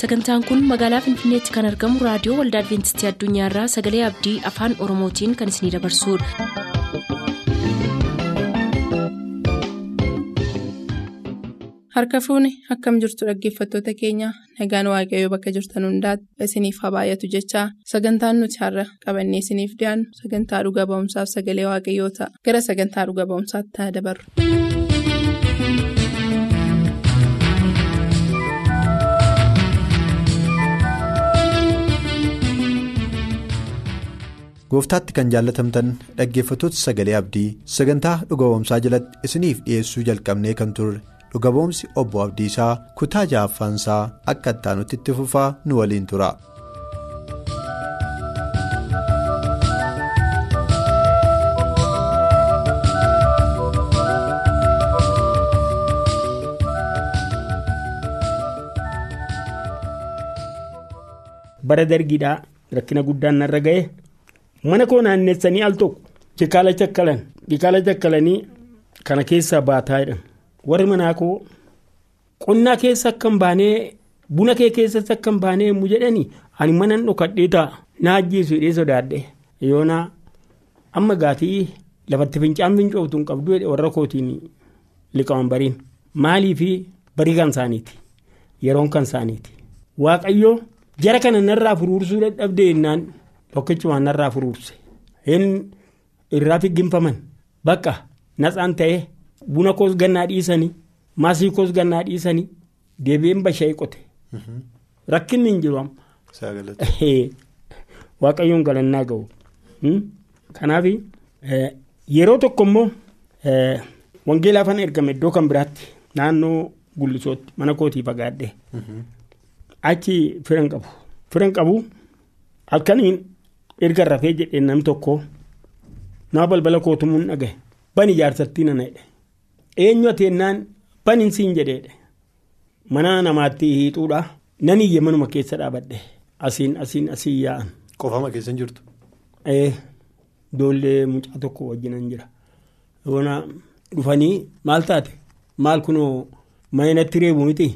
sagantaan kun magaalaa finfinneetti kan argamu raadiyoo waldaa adventistii addunyaarraa sagalee abdii afaan oromootiin kan isinidabarsudha. harka fuuni akkam jirtu dhaggeeffattoota keenya nagaan waaqayyoo bakka jirtan hundaati isiniif haa baay'atu jechaa sagantaan nuti har'a qabannee isiniif dhiyaannu sagantaa dhuga ba'umsaaf sagalee waaqayyoo ta'a gara sagantaa dhuga ba'umsaatti haa dabarru. Gooftaatti kan jaallatamtan dhaggeeffattoota sagalee abdii sagantaa dhuga ba'umsaa jalatti isiniif dhiyeessuu jalqabnee kan turre dhuga ba'umsi obbo abdiisaa kutaa ja'affaansaa akka ittaanutti itti fufaa nu waliin tura. bara dargiidhaa rakkina guddaan narra ga'e mana koo naannessanii al tokko jikaala chakkalan jikaala chakkalanii kana keessaa baataa jedhan. Warri manaa koo qonnaa keessa akka hin baanee buna kee keessatti akka hin baanee mu jedhanii ani manan dhokadhee ta'a na ajjeesu hidhee sodaadhe. Yoonaa amma gaatii lafatti fincaan fincooftu hin qabdu warra kootiin liqaman bariin. Maalii fi barii kan isaaniiti? Yeroon kan isaaniiti. Waaqayyoo jara kana narraa furuursuu dadhabdee jennaan tokkichumaan narraa furuurse hin irraa figginfaman. Bakka natsaan ta'ee buna koos gannaa dhiisanii maasii koos gannaa dhiisanii deebi'een basha'ee qote. Rakkinni hin jiru waaqayyoon galannaa ga'u. Kanaaf yeroo tokko immoo wangeelaa fana ergame iddoo kan biraatti naannoo gullisootti mana kootii fagaadhe. Achi firan qabu. Firan qabu halkaniin erga rafee jedhee nam tokko nama balbala kootumuu hin dhagaye bani ijaarsattii nana jedhe eenyu ateennaan baniin siin jedheedhe mana namaatti hiixuudha nan iyye manuma keessa dhaabadhe asiin asiin asiin yaa'an. qofama keessa hin jirtu. Doollee mucaa tokko wajjinan jira. Yoona dhufanii maal taate maal kunoo mayinatti reebu miti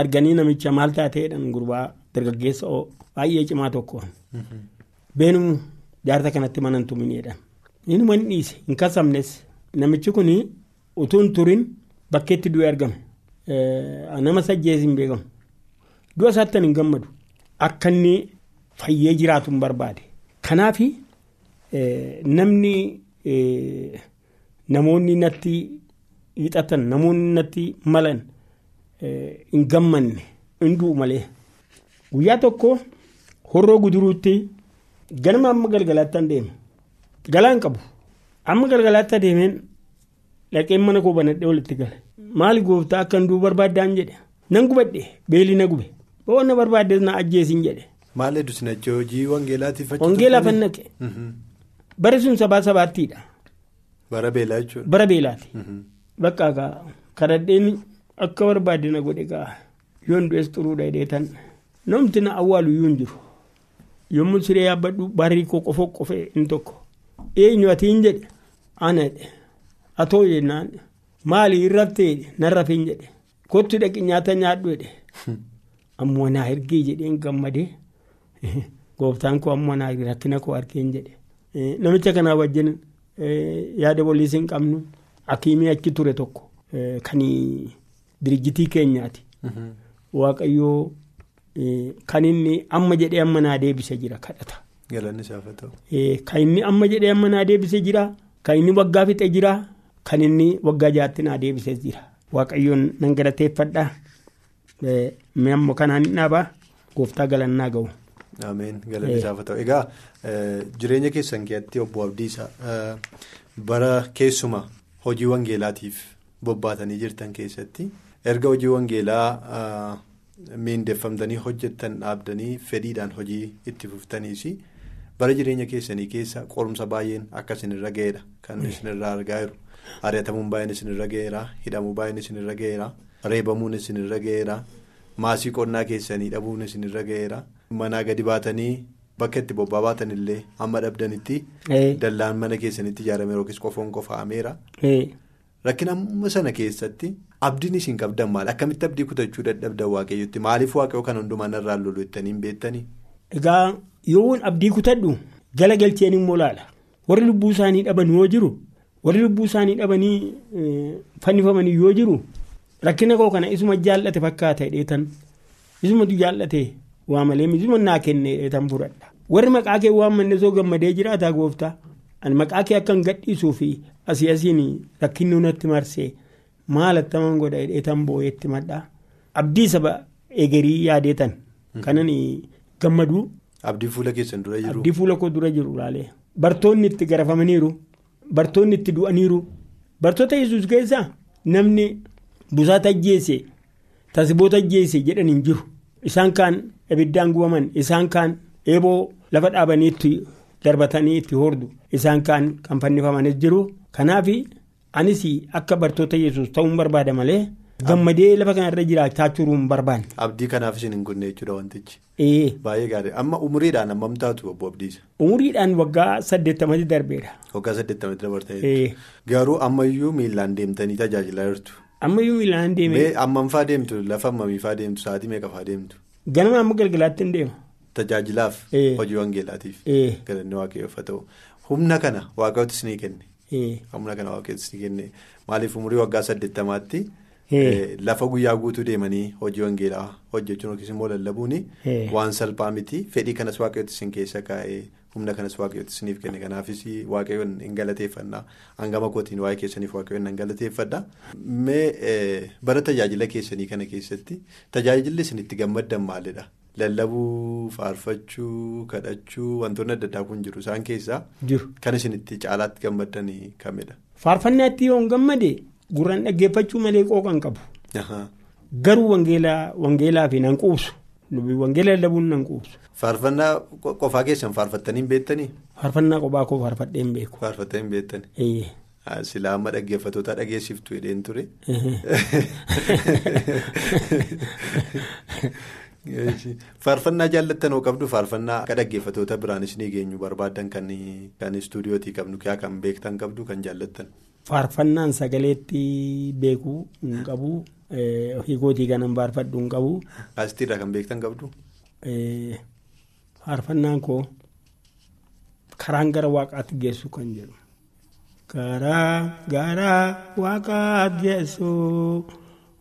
arganii namicha maal taateedhaan gurbaa dargaggeessa baay'ee cimaa tokko. Beenumu jaarsa kanatti manan tumineedhaan. Inni man dhiise hin kasamnes namichi kun utuu hin turin bakkeetti du'e argame. Nama sajjees hin beekamu. Du'a isaatti hin gammadu. Akka inni fayyee jiraatu hin barbaade. Kanaaf namni namoonni natti hixatan namoonni natti malan hin gammanne hin du'u malee. Guyyaa tokko horroo guduruutti ganama amma galgalaatti an deeme. Galaan qabu. Amma galgalaatti adeemeen dhaqeen mana koo banadhee walitti gale. Maali gooftaa akka hin du'u barbaaddaan jedhe. Nan gubadhe beelii na gube. Boo na barbaaddes na ajjeesin jedhe. Maal hedduu natti hojii wangeelaatiif Wangeelaa fannaqe. Bara sun sabaa sabaattiidha. Bara beelaa jechuudha. Bara beelaati. Bakka kadhadheen akka barbaade na godhe gaa yoon du'es xuruudha hidheetan namti na awwaalu iyyuu hin jiru. Yommuu siree yaabbadhu barrii koo qofoo qofee inni tokko. Eenyu atiin jedhe? Ana jedhe. Atoo jennaan maali hin raftee nan rafin jedhe. Kottu dhaqi nyaata nyaadhu jedhe. Ammoo naa ergee jedheen gammadee. Gooftaan koo ammoo naa rakkina koo argeen jedhe. Namicha kanaa wajjin yaada waliis hin qabnu akiimii achi ture tokko. Kan dirjitii keenyaati. Waaqayyoo kan inni amma jedhee amma naa deebise jira kadhata. Galanni isaaf haa ta'u. Kan inni amma jedhee amma naa deebise jira. Kan inni waggaa fixe jira. Kan inni waggaa jaatti naa deebise jira. Waaqayyoon nan galateeffadha. Mee ammoo kanaan hin dhaabaa gooftaa galannaa ga'u. Ameen galanni isaaf haa ta'u. Egaa jireenya keessan keessatti obbo Abdiisaa bara keessuma hojii wangeelaatiif bobbaatanii jirtan keessatti erga hojii wangeelaa miindeffamtanii hojjettan dhaabdanii fedhiidhaan hojii itti fuftaniis bara jireenya keessanii keessa qorumsa baay'een akka isinirra ga'eedha kan isinirraa argaa jiru. Ari'atamuun baay'een isinirra ga'eera hidhamuu baay'een isinirra ga'eera reebamuun isinirra ga'eera maasii qonnaa keessanii dhabuun isinirra ga'eera manaa gadi baatanii bakka itti bobbaa baatan illee hamma dhabdanitti dallaan mana keessanitti ijaarame yookiis qofoon qofa'ameera rakkina sana keessatti abdiin isin qabdan maal? Akkamitti abdii kutachuu dadhabdan waaqayyotti? Maaliif waaqayyoo kan hundumaan irraa lolu jettanii hin beektanii. Egaa yoon abdii kutadhu gala galcheen immoo laala. Warri lubbuu isaanii dhaban yoo jiru warri lubbuu isaanii dhabanii fannifamanii yoo jiru rakkina koo kana isuma jaallate fakkaata dheetan. Isumatu jaallate waa malee isuma naa kenne dheetan fudhadha warri maqaa kee waan manne soo gammadee jiraataa gooftaa ani maqaa kee akkan gadhiisuu fi asii asiin rakkinni natti marsee maal attaman godha dheetan boo'eetti madhaa abdii saba egerii yaadeetan kanan gammaduu. Abdii fuula keessan dura jiru. Abdii fuula koo dura jiru laalee bartoonni itti garafamaniiru bartoonni itti du'aniiru. Bartoota yesus keessaa namni busaata ajjeese tasiboota ajjeese jedhan hin jiru. Isaan kaan ibiddaan gubaman isaan kaan eeboo lafa dhaabanii itti darbatanii itti hordu isaan kaan kan fannifamanis jiru kanaaf anis akka bartoota yesus ta'uun barbaada malee. gammadee lafa kanarra jiraachuu hin barbaanne. Abdii kanaaf isin hin gunne jechuudha wantichi. Ee. Baay'ee gaarii amma umuriidhaan hammam taatu obbo Abdiisa. Umuriidhaan waggaa saddeettamatti darbeera. Waggaa saddeettamatti Ee. dabartanii. Garuu ammayyuu miilaan deemtanii tajaajilaa jirtu. Ammayyuu miilaan deeme. Mee ammamfaa deemtu lafa ammamiifaa deemtu sa'aatii meeqafaa deemtu. Ganama amma galgalaatti hin deema. Tajaajilaaf Ee. hojii wangeelaatiif. Ee. Galanni waaqayyoof haa ta'u. Humna kana waaqayyootis ni kenne. Ee. Humna kana waaqayyootis ni kenne maaliif umurii waggaa saddeettamaatti. Ee. eh, Lafa guyyaa guutuu deemanii hojii wangeelaa hojjechuun yookiis immoo lallabuun waan salphaa miti fedhii kanas waaqayyootti isin keessa kaa'ee humna kanas waaqayyootti isiniif kenne kanaafis waaqayyoon hin galateeffannaa hangama kootiin waa'ee keessaniif waaqayyoon hin galateeffadha. Mee eh, bara tajaajila keessanii kana keessatti tajaajilli isin itti gammaddan maalidha? Lallabuu, faarfachuu, kadhachuu wantoonni adda addaa kun jiru isaan keessaa Jiru. kan isin itti caalaatti gammaddan kamidha? Faarfannaatti yoo hin gammade gurraan dhaggeeffachuu malee qooqan qabu. Ahaa. Garuu wangeelaa fi nan quubsu. Wangeela lallabuun nan quubsu. Faarfannaa qo- qofaa keessan faarfattanii hin beektanii? Faarfannaa kophaa koo faarfadhee hin beeku. Faarfattanii hin beektanii? Ee. Silaa amma dhaggeeffattoota dhageessiftu jedheen ture. Faarfannaa jaallattan hoo qabdu faarfannaa akka dhaggeeffattoota biraanis ni geenyu barbaadan kan istuudiyootii qabnu kan beektan qabdu kan jaallattan. Faarfannaan sagaleetti beeku hin qabu. Hiikootii kanan faarfadhu hin qabu. Asitirraa kan beektan qabdu. Faarfannaan koo karaan gara waaqaatti geessu kan jedhu. Karaa gara waaqaatti geessu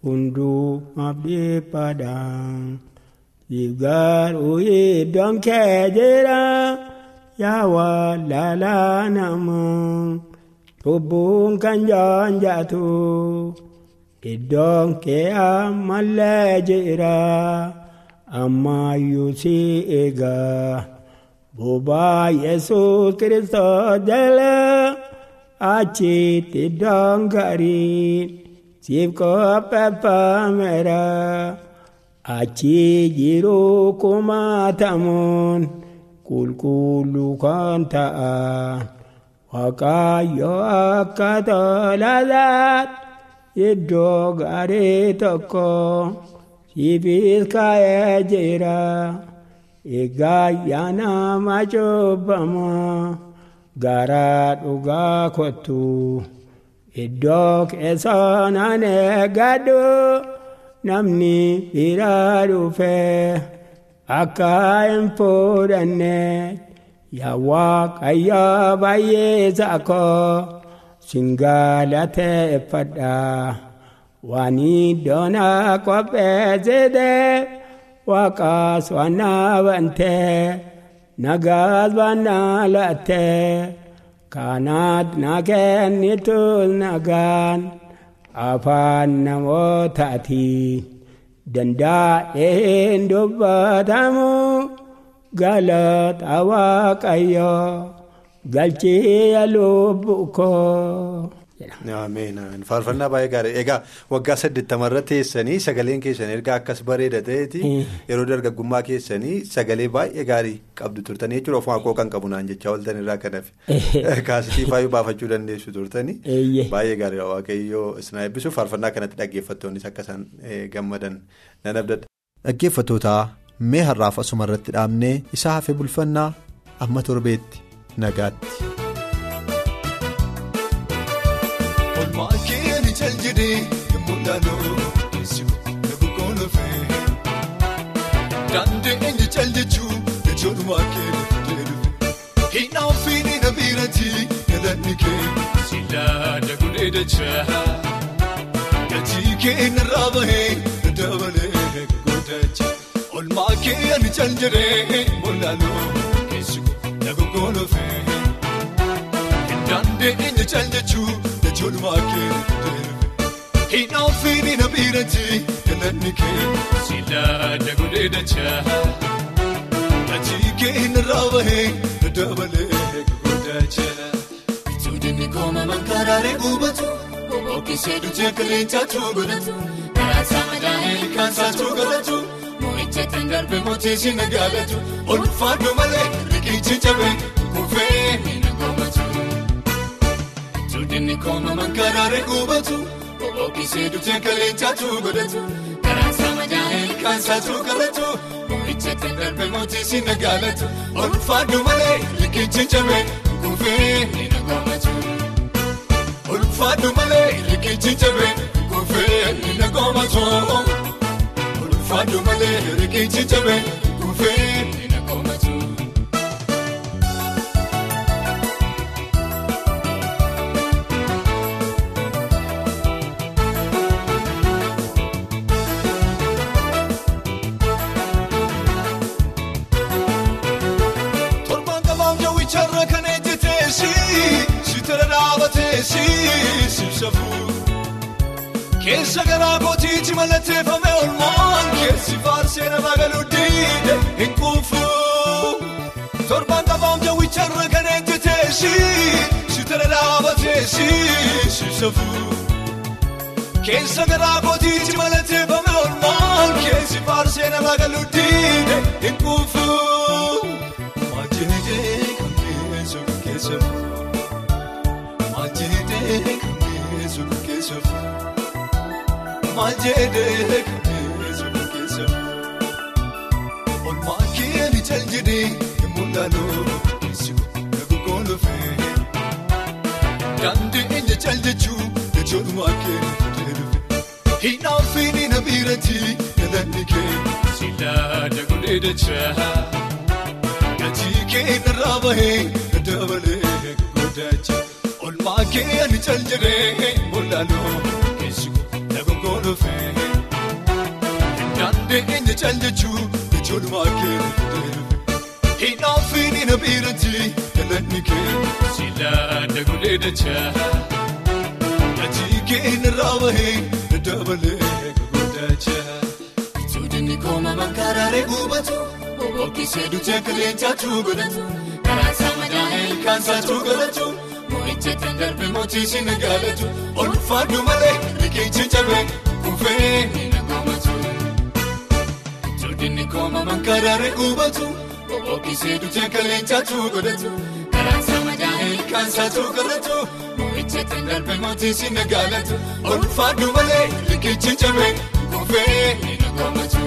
hunduu abdiifadhaan. Garuu iddoon kee jira yaa wallaalaa namaa. Lubbuun kan jaanjatu iddoon kee ammallee jira ammayyuu si eegaa bobaa yesus kiristoos jala achitti iddoon gaarii siif qopheeffameera achi jiru kumaatamuun qulqulluu kan ta'an. Waaqayyo akka tolasaatti iddoo gaarii tokko siifis kaa'ee jira. Egaa nama cubbama gara dhugaa kottu iddoo keessaa nan eeggadhu namni bira dhufee akka hin fuudhanne. Yaa waaqayyo baay'ee saakoo singalateeffadha waan iddoona qopheessite waaqaas waan naabante nagaas waan naalatte kanaat na kennitu nagaan afaan namootaati dandaa'ee hin dubbatamu. galata waaqayyo galchee lubbuu koo. Ameen faarfannaa baay'ee gaarii egaa waggaa saddeettamarra teessanii sagaleen keessan erga akkas bareeda ta'eeti yeroo dargaggummaa keessanii sagalee baay'ee gaarii qabdu turtanii jechuudha ofuma koo kan qabu naan jechaa ooltan irraa kan hafe. Kaasitii faayuu baafachuu dandeessu turtanii baay'ee gaarii waaqayyoo isin eebbisu faarfannaa kanatti dhaggeeffattoonnis akka isaan gammadan nan abdadha. Dhaggeeffattootaa mee har'aaf asuma irratti dhaabnee isaa hafe bulfannaa amma torbeetti nagaatti. Mul'anoo keessi lafa koolofee. Dandeenye cal jechuun jechuudha keenya dhufe. Hina ofiin na biirati galanni kee silaa dagulee dachaa. Gatii kee narraa bahee dabalee godhacha. Olmaa kee ani cal jedhee mul'anoo keessi lafa koolofee. Dandeenye cal keenya dhufe. Hina ofiin na biirati galanni kee silaa dagulee dachaa. Gatii kee narraa bahee dabalee godhacha. Tuudinni kooma mankaaraalee gubatu Ookisee dutee kaleencaatu godhatu Karaasaa madaa'ee kaansaatu godhatu Moo'icha darbe mootii na gaalatu Olfaadhu malee riqichi cabee kufee na. Tuudinni kooma mankaaraalee gubatu Ookisee dutee kaleencaatu godhatu Karaasaa madaa'ee kaansaatu godhatu Moo'icha darbe mootii na gaalatu Olfaadhu malee riqichi cabee kufee na goomatu. Ulfaadhu malee rikichi jabee kufee na goomatu. Ulfaadhu malee rikichi jabee kufee dhaabateesi sibsafuu. Keessa garaa kootiitti mallatteeffame olmaan keessi faarsee nama galuu diide hin kuufuu. Torbaan qabaam jawwicharra kan ejjeteesi sitara dhaabateesi sibsafuu. Keessa garaa kootiitti mallatteeffame olmaan keessi faarsee nama galuu diide hin kuufuu. Keessa keessa Maajjiree kan keessa keessa Olmaa keenya cal jedhee hin mul'anoo keessi lafa koolofee. Dandeenye cal jechuun jechuudha keenya dhufe. Hina ofiin na biirati galanni kee silaa dagulee dachaa. Gatii kee narraa bahee dabalee godhacha. Olmaa kee ani cal jedhee mul'anoo keessi lafa koolofee. Dandeenye cal jechuun jechuudha keenya Hina ofiin na biirati galanni kee silaa dagulee dachaa. Gatii kee narraa bahee dabalee godhacha. Tuudinni kooma mankaaraalee gubatu. Ookisee dutee kaleencaatu godhatu. Karaasaa madaa'ee kaansaatu godhatu. Moo'icha darbe mootii na gaalatu. Olfaadhu malee riqichi cabee kufee na goomatu. Tuudinni kooma mankaaraalee gubatu. Ookisee dutee kaleencaatu godhatu. Karaasaa madaa'ee kaansaatu godhatu. Moo'icha darbe mootii na gaalatu. Olfaadhu malee riqichi cabee kufee na goomatu.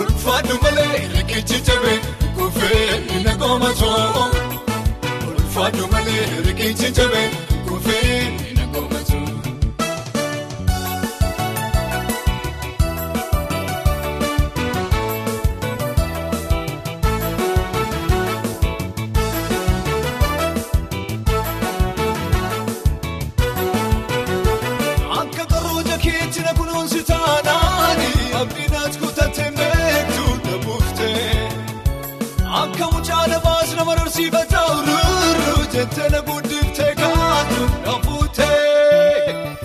Ulfaadhu malee rikichi jabee kufee na goomatu. Ulfaadhu malee rikichi jabee kufee na goomatu. Akka qarooja keetti na kunuunsi taanaani abdiin ati kutattee beektu na buuftee. Akka mucaa nabaas nama barsiifata ururru jettee na guddiftee kaatu na fuutee.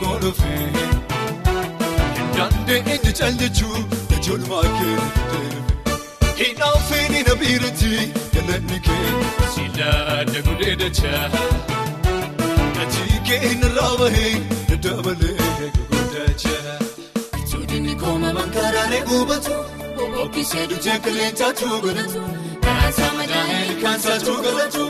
Na goggoolofee. Daandii cal jechuun ijoollummaa kee Hidhaan feenii na biirati galanni kee silaa dagudee dachaa. Gatii keenyarraa bahee dabalee gurguddacha. Tuudinni kooma mankaaraalee gubatu bobbookkisee dujee qilleensaatu godhatu kaansaa madaa'ee kaansaatu godhatu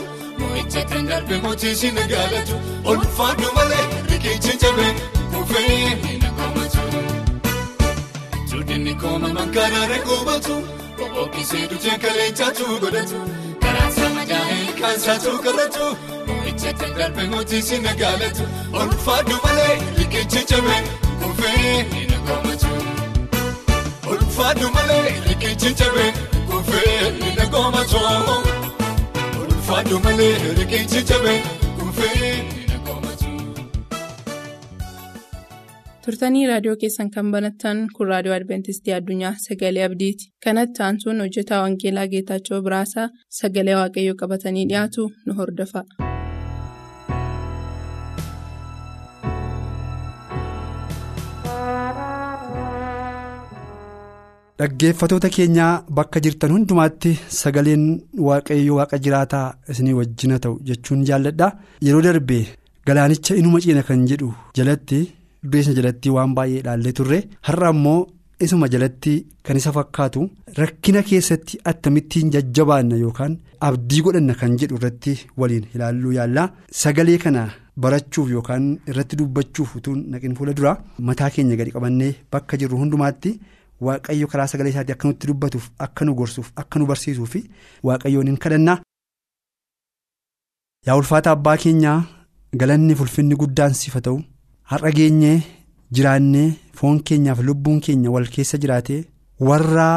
kan darbe mootii si nagaalatu olfaadhu malee riqichi jabee kuufee ni nagaamatu. Tuudinni kooma mankaaraalee gubatu bobbookkisee dujee qilleensaatu godhatu kaansaa madaa'ee kaansaatu godhatu moo'icha kan darbe mootii si nagaalatu olfaadhu malee riqichi jabee kuufee ni nagaamatu. Ulfaadhu malee rikichi jabee kuufee ni nagoomatoo. Ulfaadhu malee rikichi jabee kuufee ni nagoomatoo. turtanii raadiyoo keessan kan banattan kun raadiyoo adventistii addunyaa sagalee abdiiti kanatti aansuun hojjetaa wangeelaa geetaachoo biraasaa sagalee waaqayyoo qabatanii dhiyaatu nu hordofa. Dhaggeeffatoota keenyaa bakka jirtan hundumaatti sagaleen waaqayyo waaqa jiraataa isinii wajjina ta'u jechuun jaalladha. Yeroo darbe galaanicha inuma ciina kan jedhu jalatti duddeessa jalatti waan baay'ee ilaallee turre har'a ammoo isuma jalatti kan isa fakkaatu rakkina keessatti attamittiin jajjabaanna yookaan abdii godhanna kan jedhu irratti waliin ilaalluu yaalla. Sagalee kana barachuuf yookaan irratti dubbachuuf utuun naqin fuula dura mataa keenya gadi qabannee bakka jirru hundumaatti. Waaqayyo karaa sagalee isaatii akka nutti dubbatuuf akka nu gorsuuf akka nu barsiisuuf waaqayyoon hin kadhannaa. Yaa ulfaata abbaa keenyaa galanni ulfinni guddaan siif haa ta'u har'a geenyee jiraannee foon keenyaaf lubbuun keenya wal keessa jiraatee warra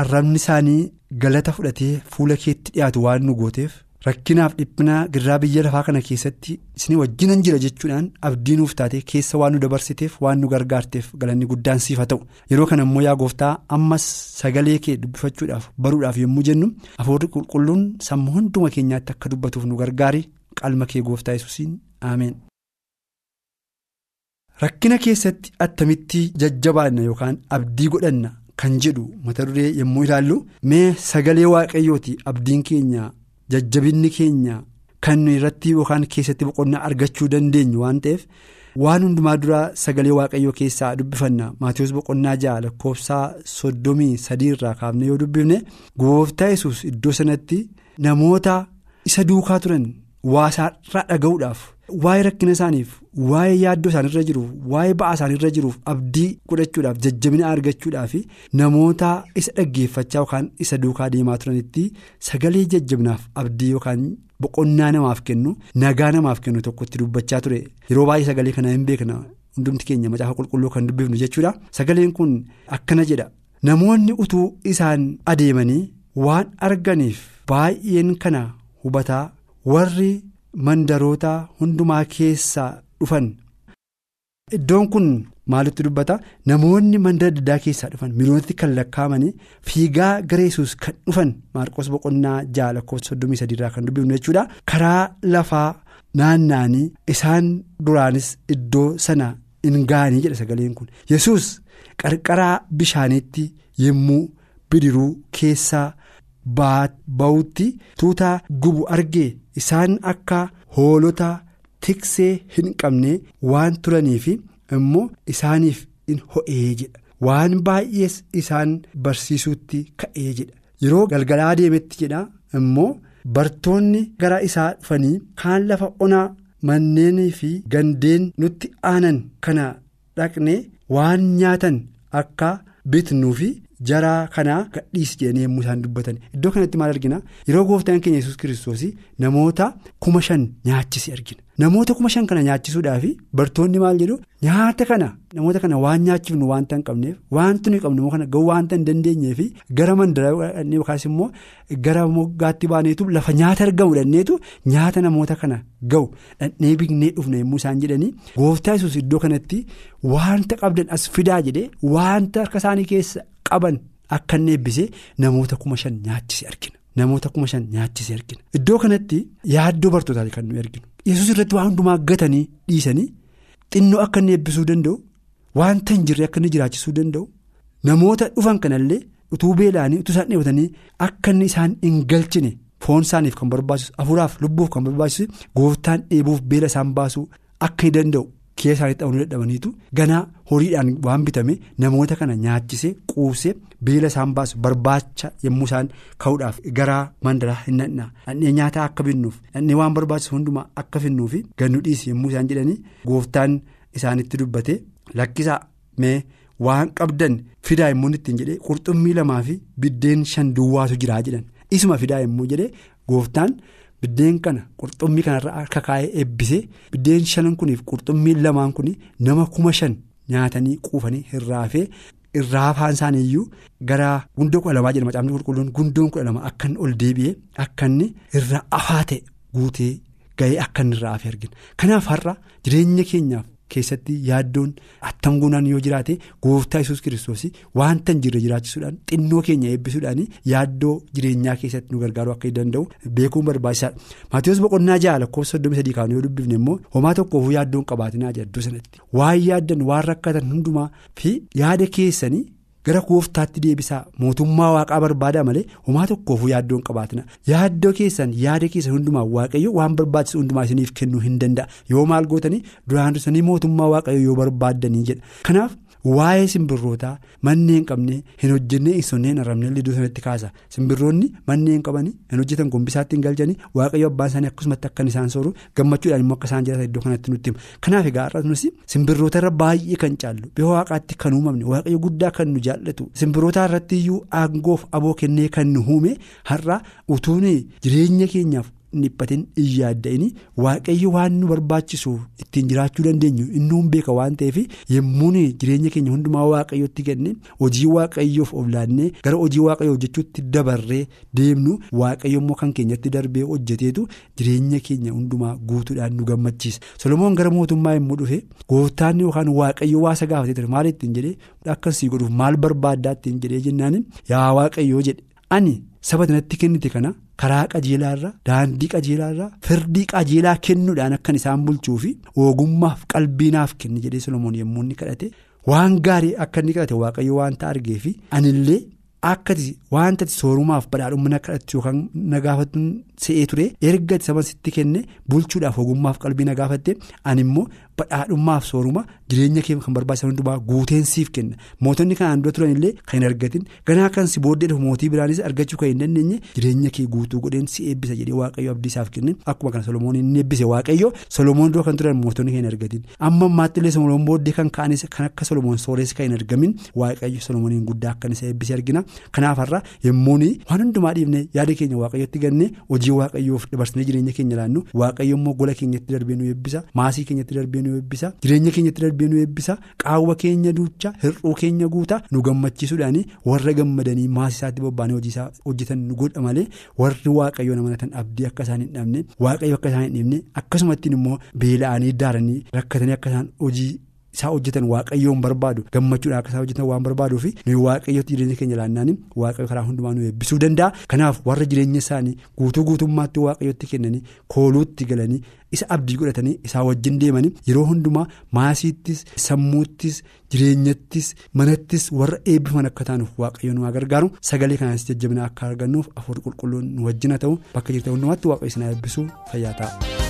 arrabni isaanii galata fudhatee fuula keetti dhiyaatu waan nu gooteef rakkinaaf dhiphina girraa biyya lafaa kana keessatti isin wajjinan jira jechuudhaan abdii nuuf taatee keessa waan nu dabarsiteef waan nu gargaarteef galanni guddaan siif haa ta'u yeroo kana immoo yaa gooftaa ammas sagalee kee dubbifachuudhaaf baruudhaaf yommuu jennu hafuurri qulqulluun sammuu hunduma keenyaatti akka dubbatuuf nu gargaari qalma kee gooftaa yesuusiin ameen. rakkina keessatti attamitti jajjabaanna yookaan abdii godhanna kan jedhu mata duree yommuu ilaallu mee sagalee waaqayyooti abdiin keenya. Jajjabinni keenya kan irratti yookaan keessatti boqonnaa argachuu dandeenyu waan ta'eef waan hundumaa dura sagalee waaqayyoo keessaa dubbifanna maatiyoos boqonnaa ja'a lakkoofsaa soddomii sadii irraa kaafne yoo dubbifne gooftaa yesus iddoo sanatti namoota isa duukaa turan waasaarraa dhaga'uudhaaf waa'ee rakkina isaaniif waa'ee yaaddoo isaanirra jiruuf waa'ee ba'aa isaanirra jiruuf abdii godhachuudhaaf jajjabina argachuudhaaf namoota isa dhaggeeffachaa yookaan isa duukaa deemaa turanitti sagalee jajjabinaaf abdii yookaan boqonnaa namaaf kennu nagaa namaaf kennu tokkotti dubbachaa ture. Yeroo baay'ee sagalee kana hin beekna. Hundumti keenya macaafa qulqulluu kan dubbifnu jechuudha. Sagaleen kun akkana jedha. Namoonni utuu isaan adeemanii waan arganiif baay'een kana hubataa warri. Mandaroota hundumaa keessaa dhufan. Iddoon kun maalitti dubbata? Namoonni mandara adda keessaa dhufan. Miliyoonatti kan lakkaa'amanii fiigaa gara yesus kan dhufan maarqos boqonnaa ja'a lakkoofsa soddomii sadiirraa kan dubbifnu jechuudha. Karaa lafaa naanna'anii isaan duraanis iddoo sana hin ga'anii jedha sagaleen kun. Yesus qarqaraa bishaaniitti yommuu bidiruu keessaa ba'utti tuutaa gubu argee isaan akka hoolota tiksee hin qabne waan turaniif immoo isaaniif in ho'ee jedha. Waan baay'ees isaan barsiisuutti ka'ee jedha. Yeroo galgalaa deemetti jedha immoo bartoonni gara isaa dhufanii kaan lafa onaa manneenii fi gandeen nutti aanan kana dhaqne waan nyaatan akka bitnuu fi jaraa kanaa gadhiisi jedhanii yommuu isaan dubbatan. Iddoo kanatti maal argina? Yeroo gooftaan keenya yesus kiristoos namoota kuma shan nyaachise argina. Namoota kuma shan kana nyaachisuudhaaf bartoonni maal jedhu? Nyaata kana namoota kana waan nyaachifnu waanta hin qabneef waanti nuyi qabnu kana ga'u waanta hin dandeenyeef gara mandara yookaas immoo gara moggaatti baaneetu lafa nyaata argamu dhanneetu nyaata namoota kana ga'u. Dhandhee bignee dhufna yommuu isaan jedhanii gooftaa yesus iddoo kanatti waanta qabdan as fidaa jedhee waanta harka isaanii keessa. Qaban akka inni eebbisee namoota kuma shan nyaachise argina. Namoota kuma shan nyaachise argina. Iddoo kanatti yaaddoo bartootaati kan nuyi arginu. Yesuus irratti waan hundumaa gatanii dhiisanii xinnoo akka inni eebbisuu danda'u wanta hin jirre akka inni jiraachisuu danda'u namoota dhufan kanallee utuu beela'anii utuu isaan dheebotanii akka inni isaan hin galchine foon isaaniif kan barbaachisu hafuuraaf lubbuuf kan barbaachisu gooftaan dheebuuf beela isaan baasuu akka hin danda'u. Kee isaaniitti ta'uu dadhabaniitu ganaa horiidhaan waan bitame namoota kana nyaachisee quubsee beela isaan baasu barbaacha yommuu isaan ka'uudhaaf garaa mandaraa hin nadhaa dhandhee nyaataa akka binnuuf dhandhee waan barbaachisu hundumaa akka finnuufi gannu dhiisi yommuu isaan jedhanii gooftaan isaanitti dubbate lakkisaa mee waan qabdan fidaa yommuu ittiin jedhee qurxummii lamaa fi biddeen shan duwwaatu jiraa jedhan isuma fidaa yommuu jedhee gooftaan. Biddeen kana qurxummii kanarra harka kaa'ee eebbisee biddeen shanan kuniif qurxummii lamaan kuni nama kuma shan nyaatanii quufanii hirraafee irraafaan isaanii iyyuu gara gundoo kudha lamaa jedhama macaafni qulqulluun gundoon kudha lama akka inni ol deebi'ee akka irra afaa ta'e guutee ga'ee akka inni irraa argina. Kanaaf har'a jireenya keenyaaf keessatti yaaddoon attam guunaan yoo jiraate gooftaa yesus kiristoos wanta hin jirre jiraachisuudhaan xinnoo keenya eebbisuudhaan yaaddoo jireenyaa keessatti nu gargaaruu akka danda'u beekuun barbaachisaadha. Maatiyoos boqonnaa ja'a lakkoofsa soddomii sadii kaanuu yoo dubbifne immoo homaa tokkoof yaaddoon qabaatinaa jedhu sanatti waan yaaddan waan rakkatan hundumaa fi yaada keessanii. Gara gooftaatti deebisaa mootummaa waaqaa barbaadaa malee homaa tokkoofu yaaddoon qabaatina. Yaaddoo keessan yaada keessan hundumaa waaqayyo waan barbaachisu hundumaa isiniif kennuu hin danda'a. Yoo maal gootanii duraan dursanii mootummaa waaqayyo yoo barbaaddanii jedha. Kanaaf waa'ee simbirrootaa manneen qabne hin hojjennee hin sonnee hin arrabnee iddoo sanatti kaasa simbirroonni manneen qabanii hin hojjetan gombisaatti hin galchanii waaqayyo abbaan isaanii akkasumatti akkan isaan sooru gammachuudhaan immoo akka isaan jiraatan iddoo kanatti nutti hima kanaaf egaa har'as nuti simbirroota irra baay'ee kan caallu biyya waaqaatti kan uumamne waaqayyo guddaa kan nu jaallatu simbirroota irratti iyyuu aangoof aboo kennee kan nu uume har'a utuun jireenya keenyaaf. Dhiphatiin hin yaadda'in waaqayyo waan nu barbaachisu ittiin jiraachuu dandeenyu inni beeka waan ta'eef yemmuu jireenya keenya hundumaa waaqayyotti kenne hojii waaqayyoof of laannee gara hojii waaqayyoo hojjechuutti dabarree deemnu waaqayyo immoo kan keenyatti darbee hojjeteetu jireenya keenya hundumaa guutuudhaan nu gammachiisa. Solomoon gara mootummaa yommuu dhufe gooftaan yookaan waaqayyo waasa gaafatee ture maal ittiin jedhee akkasii godhuuf maal barbaaddaa ittiin jedhee jennaan? Yaa waaqayyoo jedhe ani saba kanatti kennite kana. karaa qajeelaarra daandii qajeelaarra firdii qajeelaa kennuudhaan akkan isaan bulchuu fi ogummaaf qalbiinaaf kenne jedhee solomoon yommuu inni kadhate waan gaarii akka inni kadhate waaqayyo waanta argee fi anillee akkati wanta soorumaaf badhaadhummaa kadhattu yookaan na gaafattu se'ee ture erga saba sitti kenne bulchuudhaaf ogummaaf qalbii na gaafatte ani immoo badhaadhummaaf sooruma jireenya kee kan barbaachisan hundumaa guuteensiif kenna. Mootonni kanaan dura turan illee kan hin argatin. Ganaa kan si booddee mootii biraanis argachuu kan hin dandeenye jireenya kee guutuu godheen si eebbisa jedhee waaqayyo abdii isaaf kenne akkuma kana solomoon inni eebbise waaqayyo solomoon dura kan turan mootonni kan hin argatin. Amma ammaatti illee solomoon booddee kan ka'anis kan akka solomoon sooressi kan hin argamin. Waaqayyo solomooniin guddaa akkan isa eebbise argina. Kanaaf har'a yemmuun waan hundumaa dhiifne yaada keenya waaqayyotti ganne hojii waaqayyoof dabarsinee jireenya keenya laannu. Waaqayyo immoo gola keenyatti darbee nu eebbisa maasii keenyatti darbee nu eebbisa jireenya keenyatti darbee nu eebbisa qaawwa keenya duucha hir'uu keenya guuta nu gammachiisuudhaan warra gammadanii maasii isaatti bobba'anii hojii isaa hojjetan nu godha malee warri waaqayyoon amanatan abdii akka isaan hin dhabne waaqayyo akka isaan hin dhiibne akkasumattiin immoo beela'anii daaranii rakkatanii akka isaan hojii. Isaa hojjetan waaqayyoon barbaadu gammachuudhaan akka isaan hojjetan waan barbaaduu fi nuyi waaqayyootti jireenya keenya laannaan waaqayyo karaa hundumaa nu eebbisuu danda'a. Kanaaf warra jireenya isaanii guutuu guutummaatti waaqayyootti kennanii kooluutti galanii isa abdii godhatanii isaa wajjin deemanii yeroo hundumaa maasiittis sammuuttis jireenyattis manattis warra eebbifaman akka taanuuf waaqayyo nu gargaaru. Sagalee kanaanis jajjabina akka argannuuf afur qulqulluun nu wajjin haa ta'u. Bakka jirtan hundumaatti waaqayyo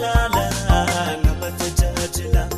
nama tajaajila.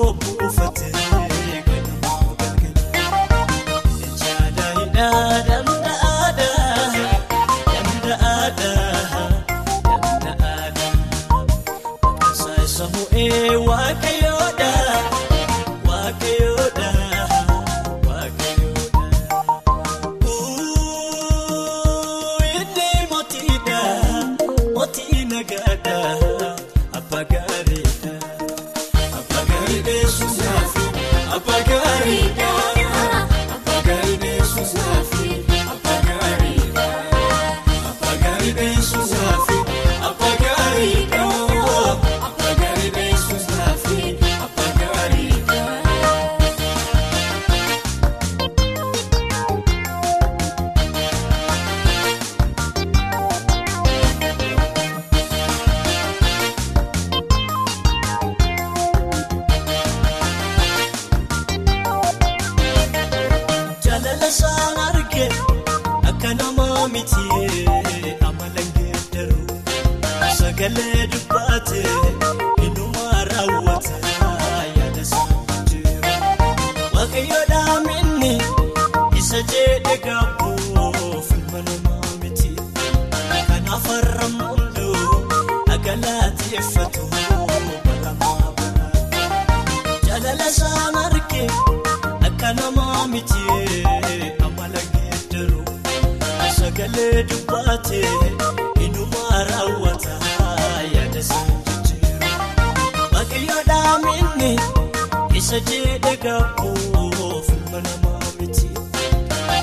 yoo buufatee. amma namaa miti.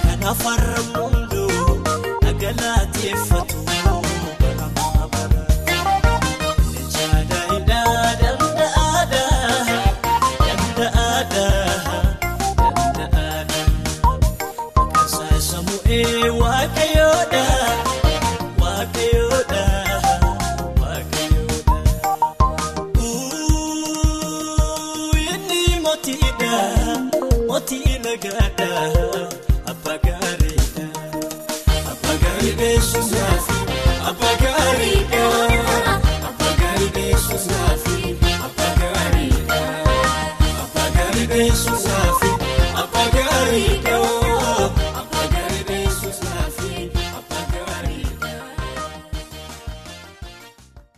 Kanaaf har'a muundoo dhagaa laateeffatu.